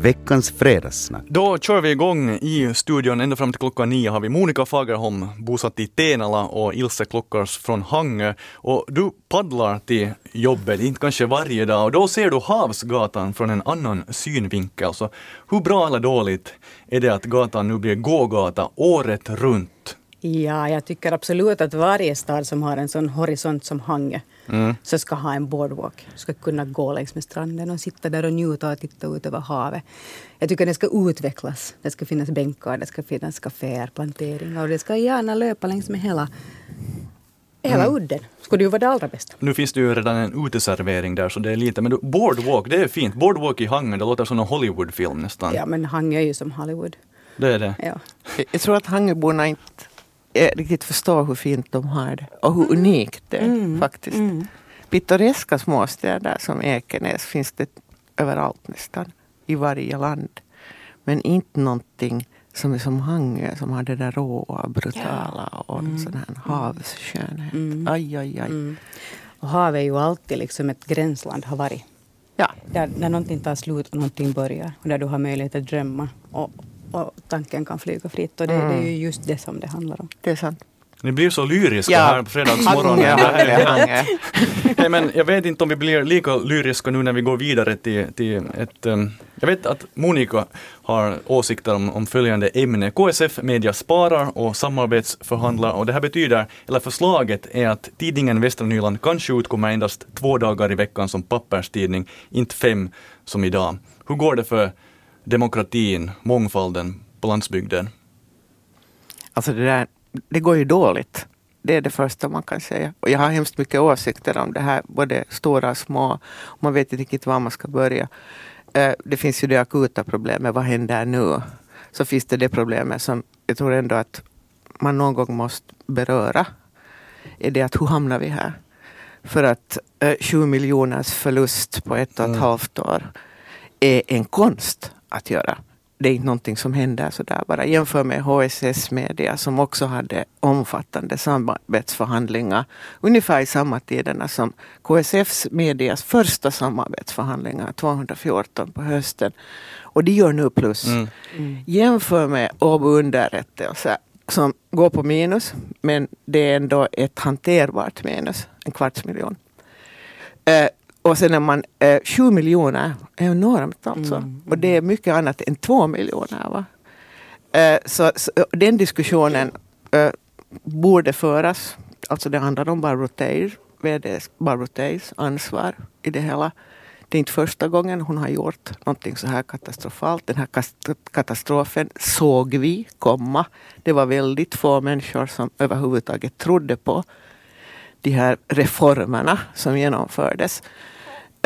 veckans fredagssnack. Då kör vi igång i studion. Ända fram till klockan nio har vi Monica Fagerholm bosatt i Tenala och Ilse Klockars från Hangö. Och du paddlar till jobbet, inte kanske varje dag, och då ser du Havsgatan från en annan synvinkel. Så hur bra eller dåligt är det att gatan nu blir gågata året runt? Ja, jag tycker absolut att varje stad som har en sån horisont som Hangö mm. så ska ha en boardwalk. Du ska kunna gå längs med stranden och sitta där och njuta och titta ut över havet. Jag tycker det ska utvecklas. Det ska finnas bänkar, det ska finnas kaféer, planteringar och det ska gärna löpa längs med hela Hela mm. udden skulle ju vara det allra bästa. Nu finns det ju redan en uteservering där så det är lite, men boardwalk, det är fint. Boardwalk i Hangö, det låter som en Hollywoodfilm nästan. Ja men Hangö är ju som Hollywood. Det är det. Ja. Jag tror att Hangöborna inte riktigt förstår hur fint de har det och hur mm. unikt det är mm. faktiskt. Mm. Pittoreska småstäder som Ekenäs finns det överallt nästan, i varje land. Men inte någonting som är som Hangö som har det där råa, brutala och mm. sån här mm. havsskönhet. Mm. Aj, aj, aj. Mm. Och havet är ju alltid liksom ett gränsland, har varit. Ja. Där, där någonting tar slut och någonting börjar. Och där du har möjlighet att drömma. Och, och tanken kan flyga fritt. Och det, mm. det, är ju just det som det handlar om. Det är sant. Ni blir så lyriska ja. här på fredagsmorgonen. Nej, men jag vet inte om vi blir lika lyriska nu när vi går vidare till, till ett... Um, jag vet att Monica har åsikter om, om följande ämne. KSF Media sparar och samarbetsförhandlar och det här betyder, eller förslaget är att tidningen Västra Nyland kanske utkommer endast två dagar i veckan som papperstidning, inte fem som idag. Hur går det för demokratin, mångfalden på landsbygden? Alltså det där, det går ju dåligt. Det är det första man kan säga. Och jag har hemskt mycket åsikter om det här, både stora och små. Man vet inte riktigt var man ska börja. Eh, det finns ju det akuta problemet, vad händer nu? Så finns det det problemet som jag tror ändå att man någon gång måste beröra. Är det att hur hamnar vi här? För att eh, 7 miljoners förlust på ett och ett mm. halvt år är en konst att göra. Det är inte någonting som händer sådär bara. Jämför med HSS Media som också hade omfattande samarbetsförhandlingar ungefär i samma tiderna som KSFs Medias första samarbetsförhandlingar 214 på hösten. Och de gör nu plus. Mm. Mm. Jämför med Åbo underrättelse som går på minus men det är ändå ett hanterbart minus, en kvarts miljon. Eh, och sen är man, eh, 7 miljoner är enormt alltså. Mm. Och det är mycket annat än 2 miljoner. Va? Eh, så, så, den diskussionen eh, borde föras. Alltså det handlar om Barbro Teir, VD Barbro Teirs ansvar i det hela. Det är inte första gången hon har gjort någonting så här katastrofalt. Den här katastrofen såg vi komma. Det var väldigt få människor som överhuvudtaget trodde på de här reformerna som genomfördes.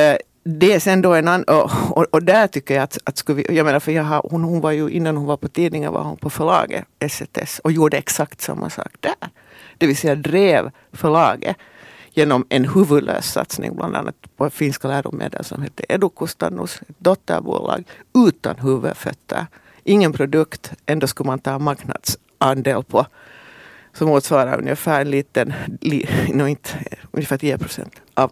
Eh, det är sen då en annan, och, och, och, där tycker jag att, att skulle vi, jag menar för jag har, hon, hon var ju innan hon var på tidningen var hon på förlaget SETS och gjorde exakt samma sak där. Det vill säga drev förlaget genom en huvudlös satsning bland annat på finska läromedel som heter Edukustannus, ett dotterbolag utan huvudfötter. Ingen produkt, ändå skulle man ta marknadsandel på som motsvarar ungefär en liten, li, no, inte, ungefär 10 procent av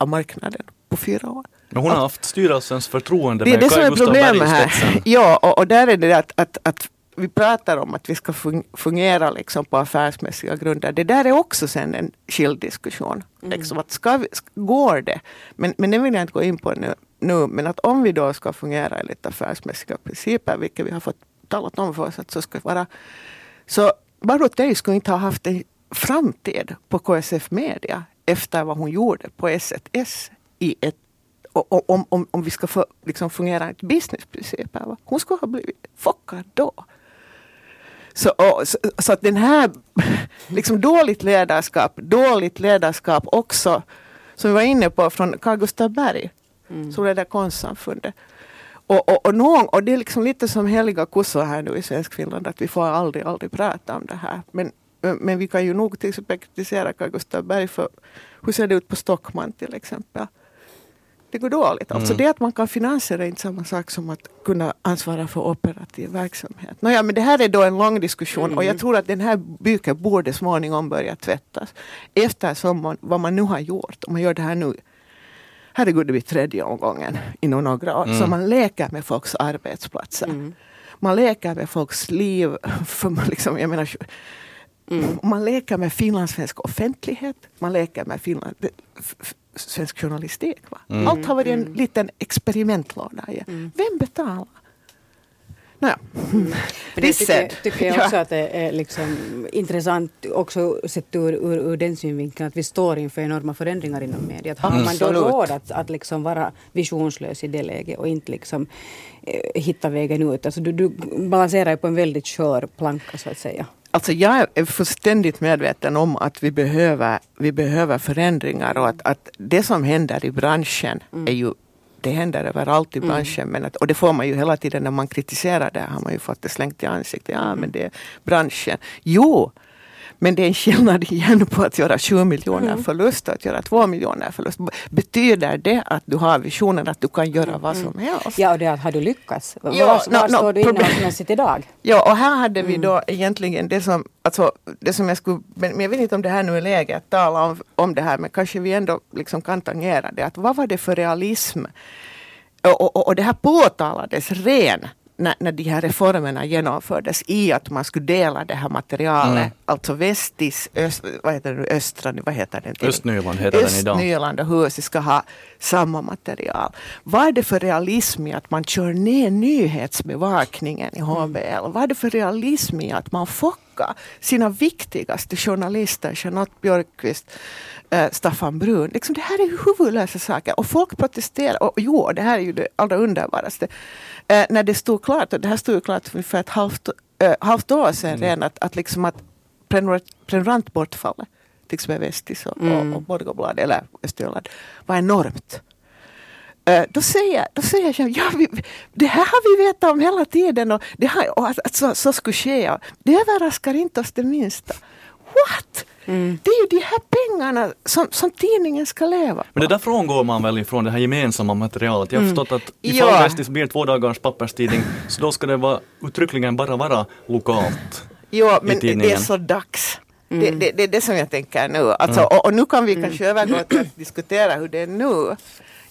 av marknaden på fyra år. Men hon har haft styrelsens förtroende det är det som är problemet här. Ja, och, och, där är det att, att, att vi pratar om att vi ska fungera liksom på affärsmässiga grunder. Det där är också sen en skild diskussion. Mm. Liksom att ska vi, går det? Men, men det vill jag inte gå in på nu, nu. Men att om vi då ska fungera enligt affärsmässiga principer, vilket vi har fått talat om för oss att så ska vara. Så Barbro Tei skulle inte ha haft en framtid på KSF Media efter vad hon gjorde på S1S i ett om, om, om vi ska få, liksom fungera enligt businessprinciper. Hon skulle ha blivit chockad då. Så, och, så, så, att den här, liksom dåligt ledarskap, dåligt ledarskap också, som vi var inne på från Carl Gustaf Berg, mm. som ledde konstsamfundet. Och, och, och, någon, och det är liksom lite som heliga kossor här nu i svensk Finland, att vi får aldrig, aldrig prata om det här. Men men vi kan ju nog till exempel kritisera Carl Gustaf Berg för hur ser det ut på Stockman till exempel. Det går dåligt. Alltså mm. det att man kan finansiera är inte samma sak som att kunna ansvara för operativ verksamhet. Nåja, men det här är då en lång diskussion mm. och jag tror att den här byken borde småningom börja tvättas. Eftersom man, vad man nu har gjort, om man gör det här nu herregud det blir tredje omgången inom några år. Mm. Så man leker med folks arbetsplatser. Mm. Man leker med folks liv. För man, liksom, jag menar, mm. man leker med finlandssvensk offentlighet. Man leker med Finland, svensk journalistik. Mm. Allt har varit en mm. liten experimentlåda. Mm. Vem betalar? Naja. För det tycker, tycker jag också ja. att det är liksom intressant också sett ur, ur, ur, den synvinkeln att vi står inför enorma förändringar inom media. Har man då råd att, att liksom vara visionslös i det läget och inte liksom, eh, hitta vägen ut? Alltså du, du balanserar ju på en väldigt skör planka så att säga. Alltså jag är fullständigt medveten om att vi behöver, vi behöver förändringar och att, att det som händer i branschen mm. är ju det händer överallt i mm. branschen. Mm. Men att, och det får man ju hela tiden när man kritiserar det. har man ju fått det slängt i ansiktet. Ja men det är branschen. Jo, men det är en skillnad igen på att göra 7 miljoner mm. förlust och att göra 2 miljoner förlust. Betyder det att du har visionen att du kan göra vad som mm. helst? Ja, och det har du lyckats? Ja, var, var no, står no, du innehållsmässigt idag? Ja, och här hade vi mm. då egentligen det som, alltså, det som jag skulle, men jag vet inte om det här nu är läge att tala om, om det här, men kanske vi ändå liksom kan tangera det. Att vad var det för realism? Och, och, och det här påtalades ren när, när de här reformerna genomfördes i att man skulle dela det här materialet. Mm. Alltså Västis, öst, vad heter det, Östra, vad heter den? Östnyland heter den idag. Östnyland och Husi ska ha samma material. Vad är det för realism i att man kör ner nyhetsbevakningen i HBL? Vad är det för realism i att man fockar sina viktigaste journalister, Jeanette Björkqvist, äh, Staffan Brun. Liksom, det här är huvudlösa saker och folk protesterar. Och jo, det här är ju det allra underbaraste. Äh, när det stod klart, och det här stod ju klart för ungefär ett halvt, äh, halvt år sedan mm. redan, att, att, liksom att prenumerantbortfallet till exempel Vestis och, mm. och, och Borgobladet eller Östergötland var enormt. Uh, då säger, då säger jag, ja, vi, det här har vi vetat om hela tiden och, det har, och att, att så, så skulle ske. Det överraskar inte oss det minsta. What? Mm. Det är ju de här pengarna som, som tidningen ska leva på. Men det där frångår man väl ifrån det här gemensamma materialet. Jag har mm. förstått att ifall ja. Vestis blir två dagars papperstidning så då ska det vara uttryckligen bara vara lokalt. Jo, men det är så dags. Mm. Det, det, det, är det som jag tänker nu. Alltså, mm. och, och, nu kan vi kanske mm. övergå till att diskutera hur det är nu.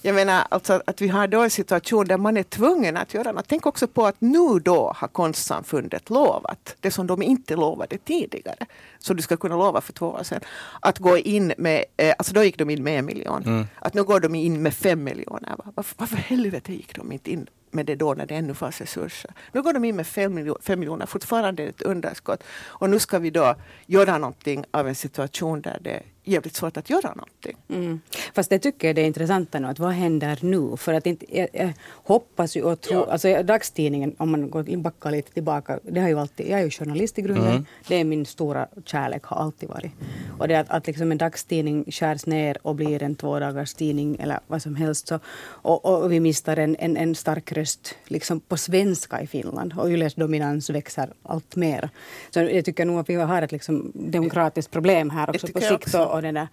Jag menar alltså att vi har då en situation där man är tvungen att göra något. Tänk också på att nu då har konstsamfundet lovat det som de inte lovade tidigare. Så du ska kunna lova för två år sedan. Att gå in med, eh, alltså då gick de in med en miljon. Mm. Att nu går de in med fem miljoner. Varför, varför helvete gick de inte in med det då när det ännu fanns resurser. Nu går de in med fem miljoner, miljoner fortfarande ett underskott. Och nu ska vi då göra någonting av en situation där det jävligt svårt att göra någonting. Mm. Fast det tycker jag det är intressant nu, att vad händer nu? För att inte, jag, jag hoppas ju och tror, ja. alltså dagstidningen, om man går backar lite tillbaka, det har ju alltid, jag är ju journalist i grunden, mm. det är min stora kärlek, har alltid varit. Och det att, att liksom en dagstidning skärs ner och blir en tvådagars tidning eller vad som helst, så, och, och vi mister en, en, en stark röst liksom på svenska i Finland och Yles dominans växer allt mer. Så jag tycker nog att vi har ett liksom demokratiskt problem här också på sikt. Och, och det där.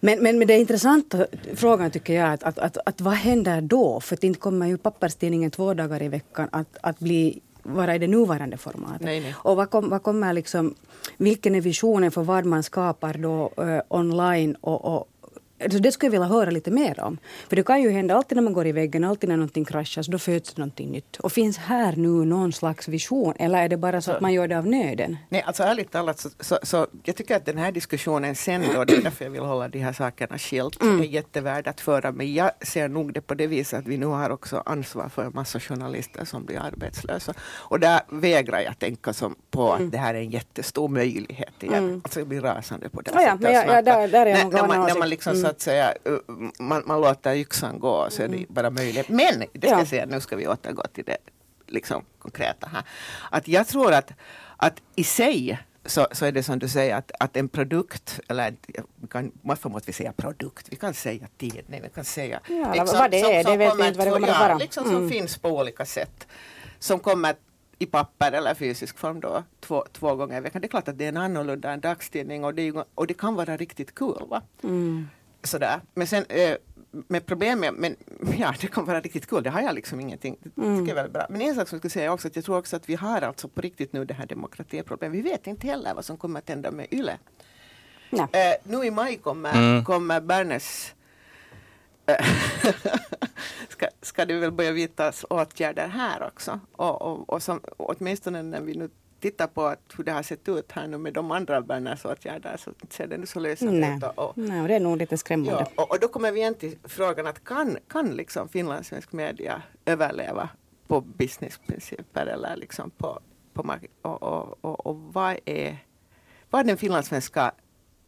Men, men, men det intressanta frågan tycker jag att, att, att, att vad händer då? För inte kommer ju papperstidningen två dagar i veckan att, att bli vara i det nuvarande formatet. Nej, nej. Och vad, kom, vad kommer liksom, vilken är visionen för vad man skapar då uh, online och, och Alltså det skulle jag vilja höra lite mer om. För det kan ju hända alltid när man går i väggen, alltid när någonting kraschar, så då föds någonting nytt. Och finns här nu någon slags vision eller är det bara så att man gör det av nöden? Nej, alltså ärligt talat så, så, så jag tycker att den här diskussionen sen då, det är därför jag vill hålla de här sakerna skilt, mm. är jättevärd att föra. Men jag ser nog det på det viset att vi nu har också ansvar för en massa journalister som blir arbetslösa. Och där vägrar jag tänka som på att mm. det här är en jättestor möjlighet igen. Mm. Alltså jag blir rasande på det ja, ja, där, där är jag när, när, man, när man liksom mm så att säga, man, man låter yxan gå så är det mm. bara möjligt. Men det ska ja. säga, nu ska vi återgå till det liksom, konkreta här. Att jag tror att, att i sig så, så är det som du säger att, att en produkt, eller kan, varför måste vi säga produkt? Vi kan säga tidning, vi kan säga... Ja, liksom, vad det är, som, det vet vi inte vad det kommer att vara. Liksom mm. som finns på olika sätt. Som kommer i papper eller fysisk form då två, två gånger i veckan. Det är klart att det är en annorlunda än dagstidning och det, och det kan vara riktigt kul. Cool, va? Mm sådär. Men sen eh, med problemet, men ja det kan vara riktigt kul, det har jag liksom ingenting. Det mm. är bra. Men en sak som jag skulle säga också att jag tror också att vi har alltså på riktigt nu det här demokratiproblemet. Vi vet inte heller vad som kommer att hända med YLE. Eh, nu i maj kommer, mm. kommer Bernes äh, ska det väl börja vidtas åtgärder här också. Och, och, och som, åtminstone när vi nu tittar på att hur det har sett ut här nu med de andra Bernersåtgärder så ser det nu så lösande ut. Och, Nej, och det är nog lite skrämmande. Ja, och, och, då kommer vi igen till frågan att kan, kan liksom finlandssvensk media överleva på businessprinciper eller liksom på, på och, och, och, och vad är vad är den finlandssvenska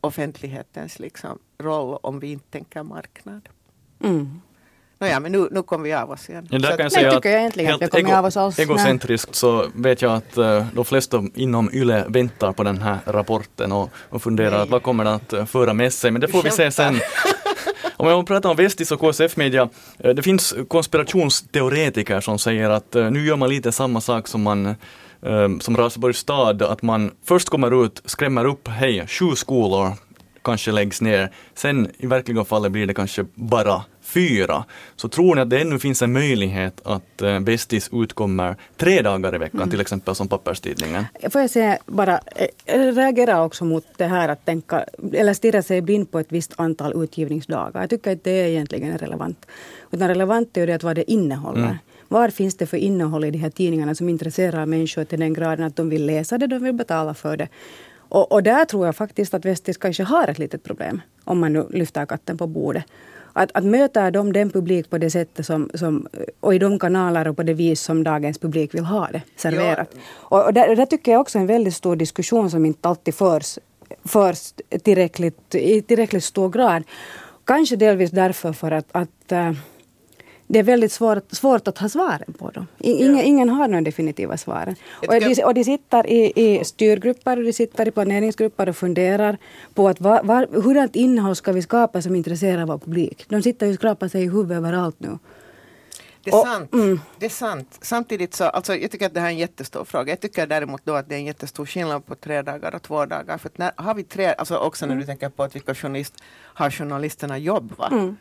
offentlighetens liksom roll om vi inte tänker marknad? Mm. Nåja, men nu, nu kommer vi av oss igen. Ja, där kan jag säga tycker jag egentligen att vi kommer av oss alls. Egocentriskt så vet jag att uh, de flesta inom YLE väntar på den här rapporten och, och funderar att vad kommer det att uh, föra med sig, men det får vi se sen. Om jag pratar om Vestis och KSF Media, uh, det finns konspirationsteoretiker som säger att nu gör man lite samma sak som man som Raseborgs stad, att man först kommer ut, skrämmer upp, hej, sju skolor kanske läggs ner. Sen i verkliga fallet blir det kanske bara fyra. Så tror ni att det ännu finns en möjlighet att eh, Bästis utkommer tre dagar i veckan, mm. till exempel som papperstidningen? Får jag säga bara, eh, jag reagerar också mot det här att tänka, eller stirra sig blind på ett visst antal utgivningsdagar. Jag tycker att det är egentligen relevant. Utan relevant är det att vad det innehåller. Mm. Vad finns det för innehåll i de här tidningarna som intresserar människor till den graden att de vill läsa det, de vill betala för det. Och, och där tror jag faktiskt att Vestis kanske har ett litet problem, om man nu lyfter katten på bordet. Att, att möta dem, den publik på det sättet som, som, och i de kanaler och på det vis som dagens publik vill ha det serverat. Ja. Och, och där, där tycker jag också en väldigt stor diskussion som inte alltid förs, förs tillräckligt, i tillräckligt stor grad. Kanske delvis därför för att, att äh, det är väldigt svårt, svårt att ha svaren på dem. Ingen, ja. ingen har några definitiva svaren. Och de, och de sitter i, i styrgrupper och de sitter i planeringsgrupper och funderar på att va, va, hurdant innehåll ska vi skapa som intresserar vår publik. De sitter och skrapar sig i huvudet överallt nu. Det är, och, sant. Mm. det är sant. Samtidigt så, alltså jag tycker att det här är en jättestor fråga. Jag tycker däremot då att det är en jättestor skillnad på tre dagar och två dagar. För när, har vi tre, alltså också när du mm. tänker på att vilka journalist, har journalisterna jobb va? Mm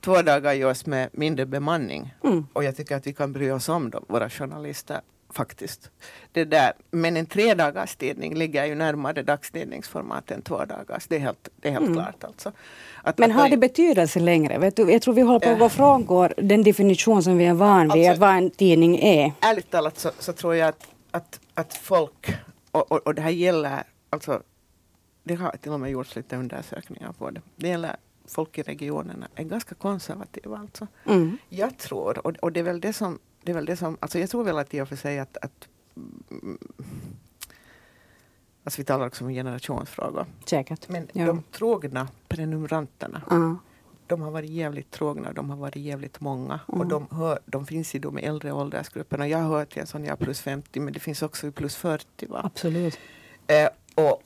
två dagar görs med mindre bemanning. Mm. Och jag tycker att vi kan bry oss om dem, våra journalister faktiskt. Det där. Men en tre dagars tidning ligger ju närmare dagstidningsformat än två dagars. Det är helt, det är helt mm. klart. Alltså. Att, Men har det betydelse längre? Vet du, jag tror vi håller på att gå från den definition som vi är van vid alltså, att vad en tidning är. Ärligt talat så, så tror jag att, att, att folk, och, och, och det här gäller, alltså det har till och med gjorts lite undersökningar på det. Det gäller folk i regionerna är ganska konservativa. Alltså. Mm. Jag tror, och, och det är väl det som, det är väl det som, alltså jag tror väl att i och för sig att, att mm, Alltså vi talar också om generationsfrågor. Säkert. Men ja. de trogna prenumeranterna uh. De har varit jävligt trogna, de har varit jävligt många. Och mm. de, hör, de finns i de äldre åldersgrupperna. Jag hör till en sån, jag är plus 50 men det finns också i plus 40. Va? Absolut. Eh, och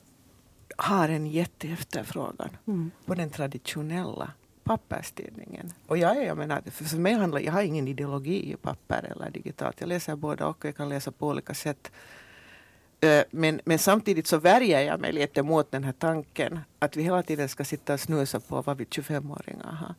har en jätteefterfrågan mm. på den traditionella papperstidningen. Och jag, är, jag menar, för mig handlar jag har ingen ideologi i papper eller digitalt. Jag läser båda och jag kan läsa på olika sätt. Eh, men, men samtidigt så värjer jag mig lite mot den här tanken att vi hela tiden ska sitta och snusa på vad vi 25-åringar har.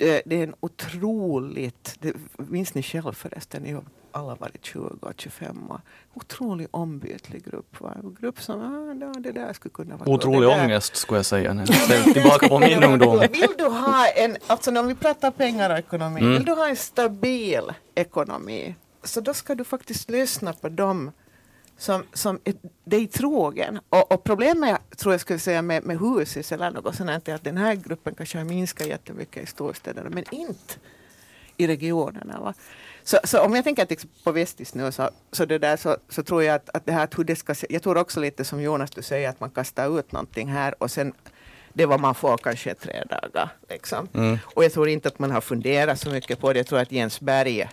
Eh, det är en otroligt, det minns ni själv förresten, ni har alla varit 20 och 25 år. Otroligt ombytlig grupp. Va? En grupp som, ah, det där skulle kunna vara Otrolig ångest skulle jag säga. När tillbaka på min ungdom. Vill du ha en, alltså när vi pratar pengar och ekonomi, mm. vill du ha en stabil ekonomi så då ska du faktiskt lyssna på dem som, som är dig trogen. Och, och problemet tror jag skulle säga med, med husis eller något sånt är att den här gruppen kanske har minskat jättemycket i storstäderna men inte i regionerna. Va? Så, så om jag tänker på Vestis nu så, så, det där, så, så tror jag att, att det här hur det ska se, jag tror också lite som Jonas du säger att man kastar ut någonting här och sen det är vad man får kanske tre dagar. Liksom. Mm. Och jag tror inte att man har funderat så mycket på det. Jag tror att Jens Berg äh,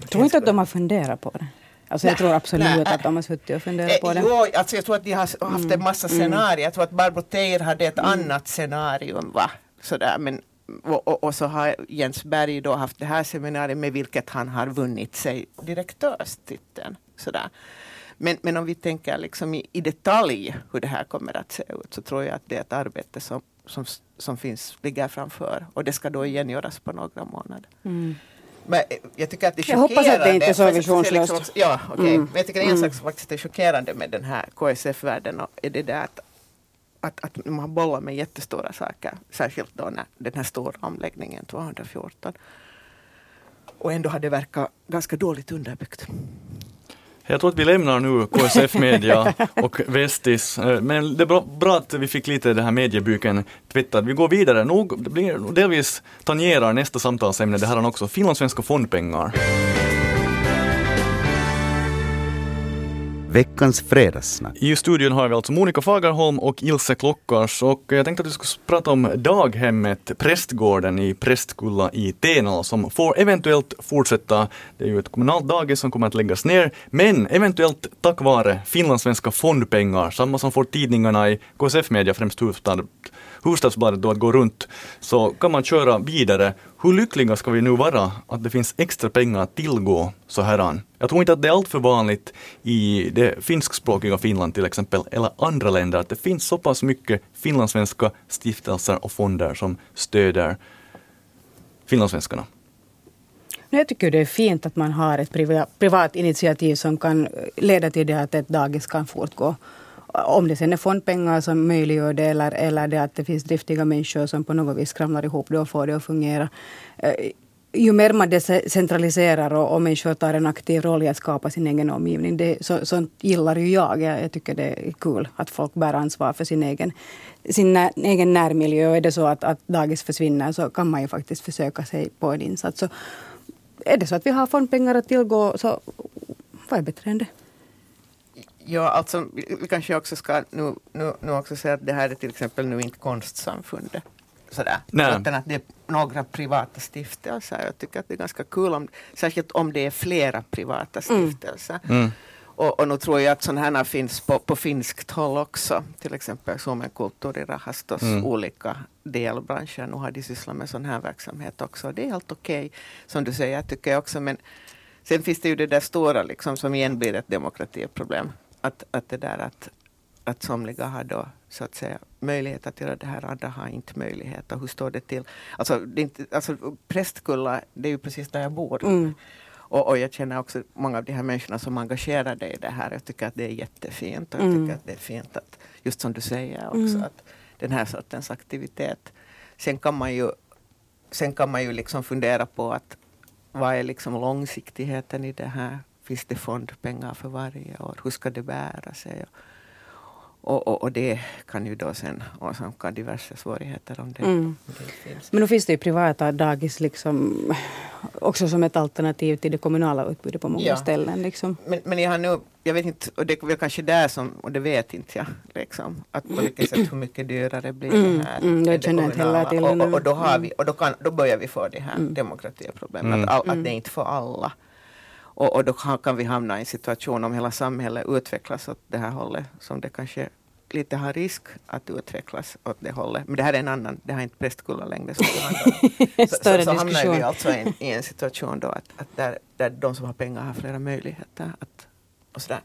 jag tror inte att de har funderat på det. Alltså jag tror absolut nej, att de har suttit och funderat på det. Eh, jo, alltså jag tror att de har haft en mm. massa mm. scenarier. Jag tror att Barbro Teir hade ett mm. annat scenarium. Va? Sådär, men, och, och, och, så har Jens Berg då haft det här seminariet med vilket han har vunnit sig direktörstiteln. Sådär. Men, men om vi tänker liksom i, i, detalj hur det här kommer att se ut så tror jag att det är ett arbete som, som, som finns, ligger framför. Och det ska då igen göras på några månader. Mm. Men jag tycker att det är Jag hoppas att det inte är så visionslöst. Liksom, ja, okay. mm. Men jag tycker en mm. sak som faktiskt är chockerande med den här KSF-världen är det där att, att, att man bollar med jättestora saker, särskilt då när den här stora omläggningen 214. Och ändå har det verkat ganska dåligt underbyggt. Jag tror att vi lämnar nu KSF Media och Vestis, eh, men det är bra, bra att vi fick lite den här mediebyken tvättad. Vi går vidare, nog, det blir delvis tangerar nästa samtalsämne, det här är också finlandssvenska fondpengar. Veckans fredagssnack. I studion har vi alltså Monica Fagerholm och Ilse Klockars och eh, jag tänkte att vi skulle prata om daghemmet Prästgården i Prästkulla i Tenala som får eventuellt fortsätta. Det är ju ett kommunalt dagis som kommer att läggas ner, men eventuellt tack vare finlandssvenska fondpengar, samma som får tidningarna i KSF Media, främst Hufvudstadsbladet då att gå runt, så kan man köra vidare. Hur lyckliga ska vi nu vara att det finns extra pengar att tillgå så här? Jag tror inte att det är alltför vanligt i det finskspråkiga Finland till exempel, eller andra länder, att det finns så pass mycket finlandssvenska stiftelser och fonder som stöder finlandssvenskarna. Jag tycker det är fint att man har ett privat initiativ som kan leda till det att ett dagis kan fortgå om det sen är fondpengar som möjliggör det eller, eller det att det finns driftiga människor som på något vis skramlar ihop det och får det att fungera. Eh, ju mer man decentraliserar och, och människor tar en aktiv roll i att skapa sin egen omgivning, det, så, sånt gillar ju jag. jag. jag. tycker det är kul att folk bär ansvar för sin egen, sin när, egen närmiljö. Och är det så att, att dagis försvinner så kan man ju faktiskt försöka sig på en insats. Så är det så att vi har fondpengar att tillgå, så vad är bättre än det? Ja, alltså vi kanske också ska nu, nu, nu också säga att det här är till exempel nu inte konstsamfundet. Sådär. Utan att det är några privata stiftelser. Jag tycker att det är ganska kul, om, särskilt om det är flera privata mm. stiftelser. Mm. Mm. Och, och nu tror jag att sådana här finns på, på finskt håll också. Till exempel Suomen kultur i Rahastos mm. olika delbranscher. Nu har de sysslat med sån här verksamhet också. Det är helt okej, okay, som du säger, tycker jag också. Men sen finns det ju det där stora liksom, som igen blir ett demokratiproblem att, att det där att, att somliga har då så att säga möjlighet att göra det här, andra har inte möjlighet. Och hur står det till? Alltså, det inte, alltså Prästkulla, det är ju precis där jag bor. Mm. Och, och, jag känner också många av de här människorna som engagerar dig i det här. Jag tycker att det är jättefint. Och jag mm. tycker att det är fint att, just som du säger också, mm. att den här sortens aktivitet. Sen kan man ju, sen kan man ju liksom fundera på att vad är liksom långsiktigheten i det här? Finns det fondpengar för varje år? Hur ska det bära sig? Och, och, och, det kan ju då sen åsamka diverse svårigheter om det, mm. det finns. Men nu finns det ju privata dagis liksom också som ett alternativ till det kommunala utbudet på många ja. ställen. Liksom. Men, men jag har nu, jag vet inte, och det är väl kanske där som, och det vet inte jag, liksom, att på vilket sätt hur mycket dyrare blir mm, det här. Mm, jag känner inte heller till och, och, och, då, har vi, och då, kan, då börjar vi få det här mm. demokratiproblemet, mm. att, all, att mm. det är inte för alla. Och, och då kan vi hamna i en situation om hela samhället utvecklas åt det här hållet som det kanske lite har risk att utvecklas åt det hållet. Men det här är en annan, det här är inte prästkulla längre. Så, så, så, så hamnar vi alltså i en, i en situation då att, att där, där de som har pengar har flera möjligheter att, och sådär.